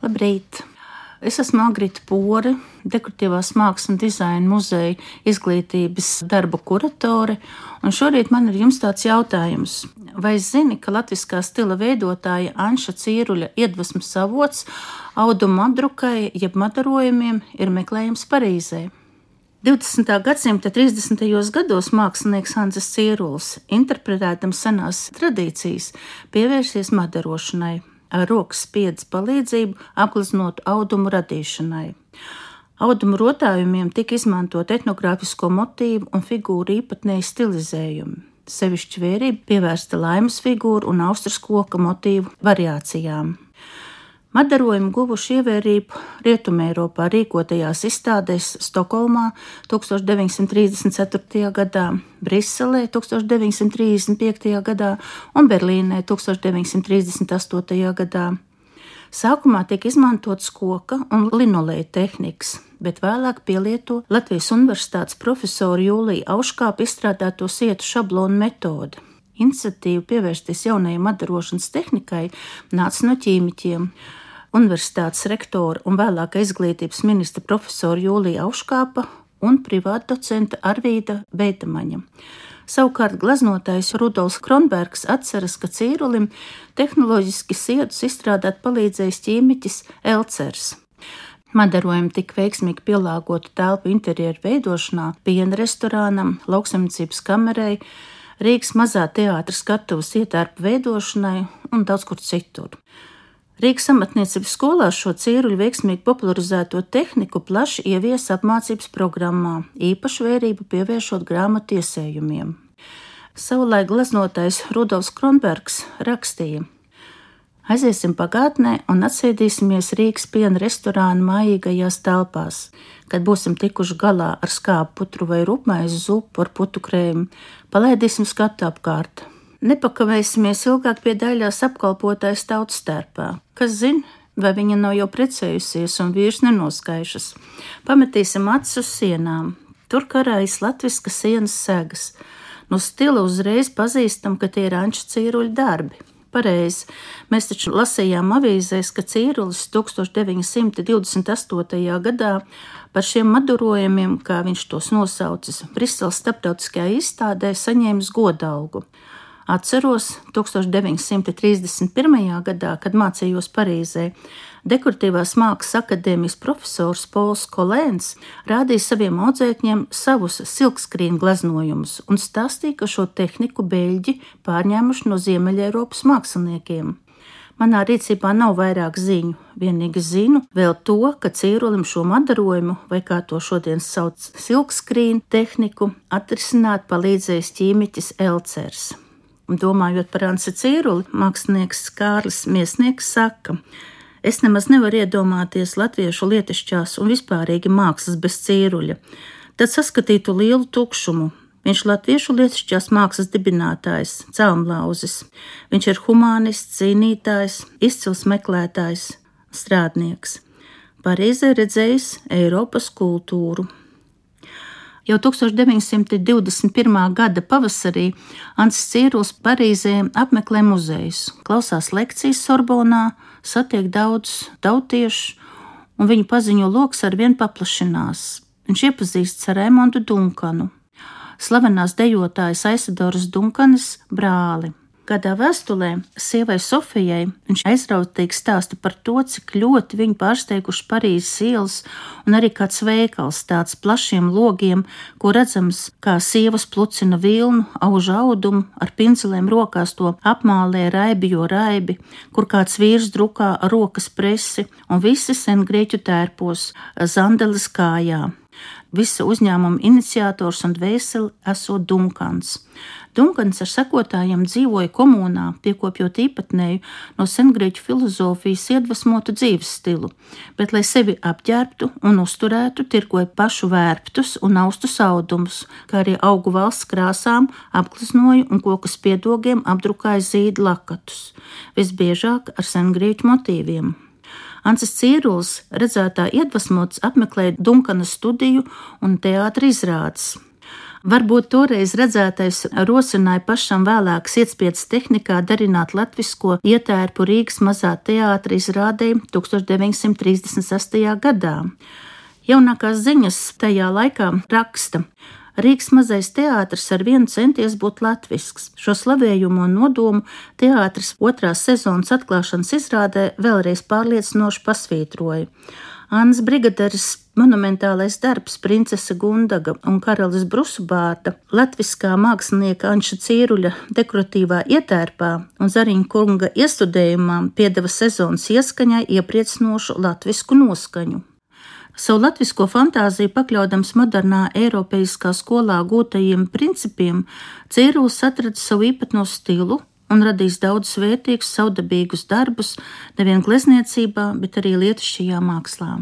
Labrīt! Es esmu Agrita Pore, dekoratīvās mākslas un dizaina muzeja izglītības darbu kuratore, šorīt man ir jums tāds jautājums. Vai zini, ka latviskā stila veidotāja Anša Cīruļa iedvesmas avots audumu apdrukai jeb madarojumiem ir meklējams Parīzē? 20. gadsimta 30. gados mākslinieks Hanses Cīrulis, interpretēdams senās tradīcijas, pievērsies madarošanai ar rokas spiedzes palīdzību apgleznotu audumu radīšanai. Audumu rotājumiem tika izmantot etnogrāfisko motīvu un figūru īpatnēji stilizējumi. Sevišķi vērība pievērsta laimes figūru un austras koka motīvu variācijām. Madarojumi guvuši ievērību Rietumēropā rīkotajās izstādēs Stokholmā 1934. gadā, Briselē 1935. gadā un Berlīnē 1938. gadā. Sākumā tiek izmantots koka un linoleja tehnikas, bet vēlāk pielieto Latvijas Universitātes profesora Jūlija Auškāpa izstrādāto sietu šablonu metodi. Iniciatīva pievērsties jaunajai madarošanas tehnikai nāca no ķīmiķiem universitātes rektora un vēlākā izglītības ministra profesora Jūlija Auškāpa un privāta docenta Arvīda Beitamaņa. Savukārt glaznotājs Rudolfs Kronbergs atceras, ka cīrulim tehnoloģiski siedus izstrādāt palīdzējis ķīmiķis Elcers. Madarojumi tika veiksmīgi pielāgoti telpu interjeru veidošanā, piena restorānam, lauksaimniecības kamerai, Rīgas mazā teātras skatuves ietērpu veidošanai un daudz kur citur. Rīgas amatniecības skolās šo cīruļu veiksmīgi popularizēto tehniku plaši ievies apmācības programmā, īpašu vērību pievēršot grāmatu iesējumiem. Savulaik gleznotais Rudolfs Kronbergs rakstīja: Aiziesim pagātnē un atsēdīsimies Rīgas piena restorāna mājīgajās telpās. Kad būsim tikuši galā ar skābu putru vai rupmaizu zupu ar putu krējumu, palaidīsim skatu apkārt, Nepakavēsimies ilgāk pie daļās apkalpotājas tautas starpā. Kas zina, vai viņa nav jau precējusies un vīrs nenoskaišas. Pametīsim acis uz sienām. Tur karājas latviskas sienas segas. No stila uzreiz pazīstam, ka tie ir anču cīruļu darbi. Pareizi. Mēs taču lasījām avīzēs, ka Cīrulis 1928. gadā par šiem madurojumiem, kā viņš tos nosaucis, Briseles starptautiskajā izstādē saņēmis godalgu. Atceros 1931. gadā, kad mācījos Parīzē, dekoratīvās mākslas akadēmijas profesors Pols Kolēns rādīja saviem audzēkņiem savus silkskrīnu gleznojumus un stāstīja, ka šo tehniku beļģi pārņēmuši no Ziemeļeiropas māksliniekiem. Manā rīcībā nav vairāk ziņu, vienīgi zinu vēl to, ka cīrulim šo madarojumu, vai kā to šodien sauc, silkskrīnu tehniku, atrisināt palīdzējis ķīmiķis Elcers. Domājot par Ansi Cīruli, mākslinieks Kārlis Miesnieks saka, es nemaz nevaru iedomāties latviešu lietišķās un vispārīgi mākslas bez cīruļa. Tad saskatītu lielu tukšumu. Viņš ir latviešu lietišķās mākslas dibinātājs, caumlauzis. Viņš ir humanists, cīnītājs, izcils meklētājs, strādnieks. Parīzē redzējis Eiropas kultūru. Jau 1921. gada pavasarī Ants Cīrulis Parīzē apmeklē muzejus, klausās lekcijas Sorbonā, satiek daudz tautiešu, un viņu paziņo lokus ar vien paplašinās. Viņš iepazīstas ar Raimondu Dunkanu, slavenās dejotājas Aisadoras Dunkanes brāli. Kādā vēstulē sievai Sofijai viņš aizrautīgi stāsta par to, cik ļoti viņu pārsteiguši Parīzes ielas un arī kāds veikals tāds plašiem logiem, ko redzams, kā sievas plucina vilnu, auž audumu, ar pincelēm rokās to apmālē raibi, jo raibi, kur kāds vīrs drukā rokas presi un visi sen grieķu tērpos zandeles kājā. Visa uzņēmuma iniciators un dvēseli esot Dunkans. Dunkans ar sekotājiem dzīvoja komunā, piekopjot īpatnēju no sengrieķu filozofijas iedvesmotu dzīves stilu, bet, lai sevi apģērbtu un uzturētu, tirgoja pašu vērptus un austu saudumus, kā arī augu valsts krāsām, apgleznoja un koku spiedogiem apdrukāja zīdu lakatus, visbiežāk ar sengrieķu motīviem. Ancis Cīrulis redzētā iedvesmots apmeklēja Dunkana studiju un teātra izrādes. Varbūt toreiz redzētais rosināja pašam vēlāk ietspiedas tehnikā darināt latvisko ietērpu Rīgas mazā teātra izrādē 1936. gadā. Jaunākās ziņas tajā laikā raksta. Rīgas mazais teātris ar vienu centies būt latvisks. Šo slavējumu un nodomu teātris otrās sezonas atklāšanas izrādē vēlreiz pārliecinoši pasvītroja. Annas Brigaderes monumentālais darbs Princese Gundaga un karalis Brusubārda, latviskā mākslinieka Anša Cīruļa dekoratīvā ietērpā un Zariņa kunga iestudējumā piedeva sezonas ieskaņai iepriecinošu latvisku noskaņu. Savu latvisko fantāziju pakļaudams modernā Eiropeiskā skolā gūtajiem principiem, Cīrulis atrada savu īpatno stilu un radījis daudzus vērtīgus, savdabīgus darbus nevien glezniecībā, bet arī lietišķajā mākslā.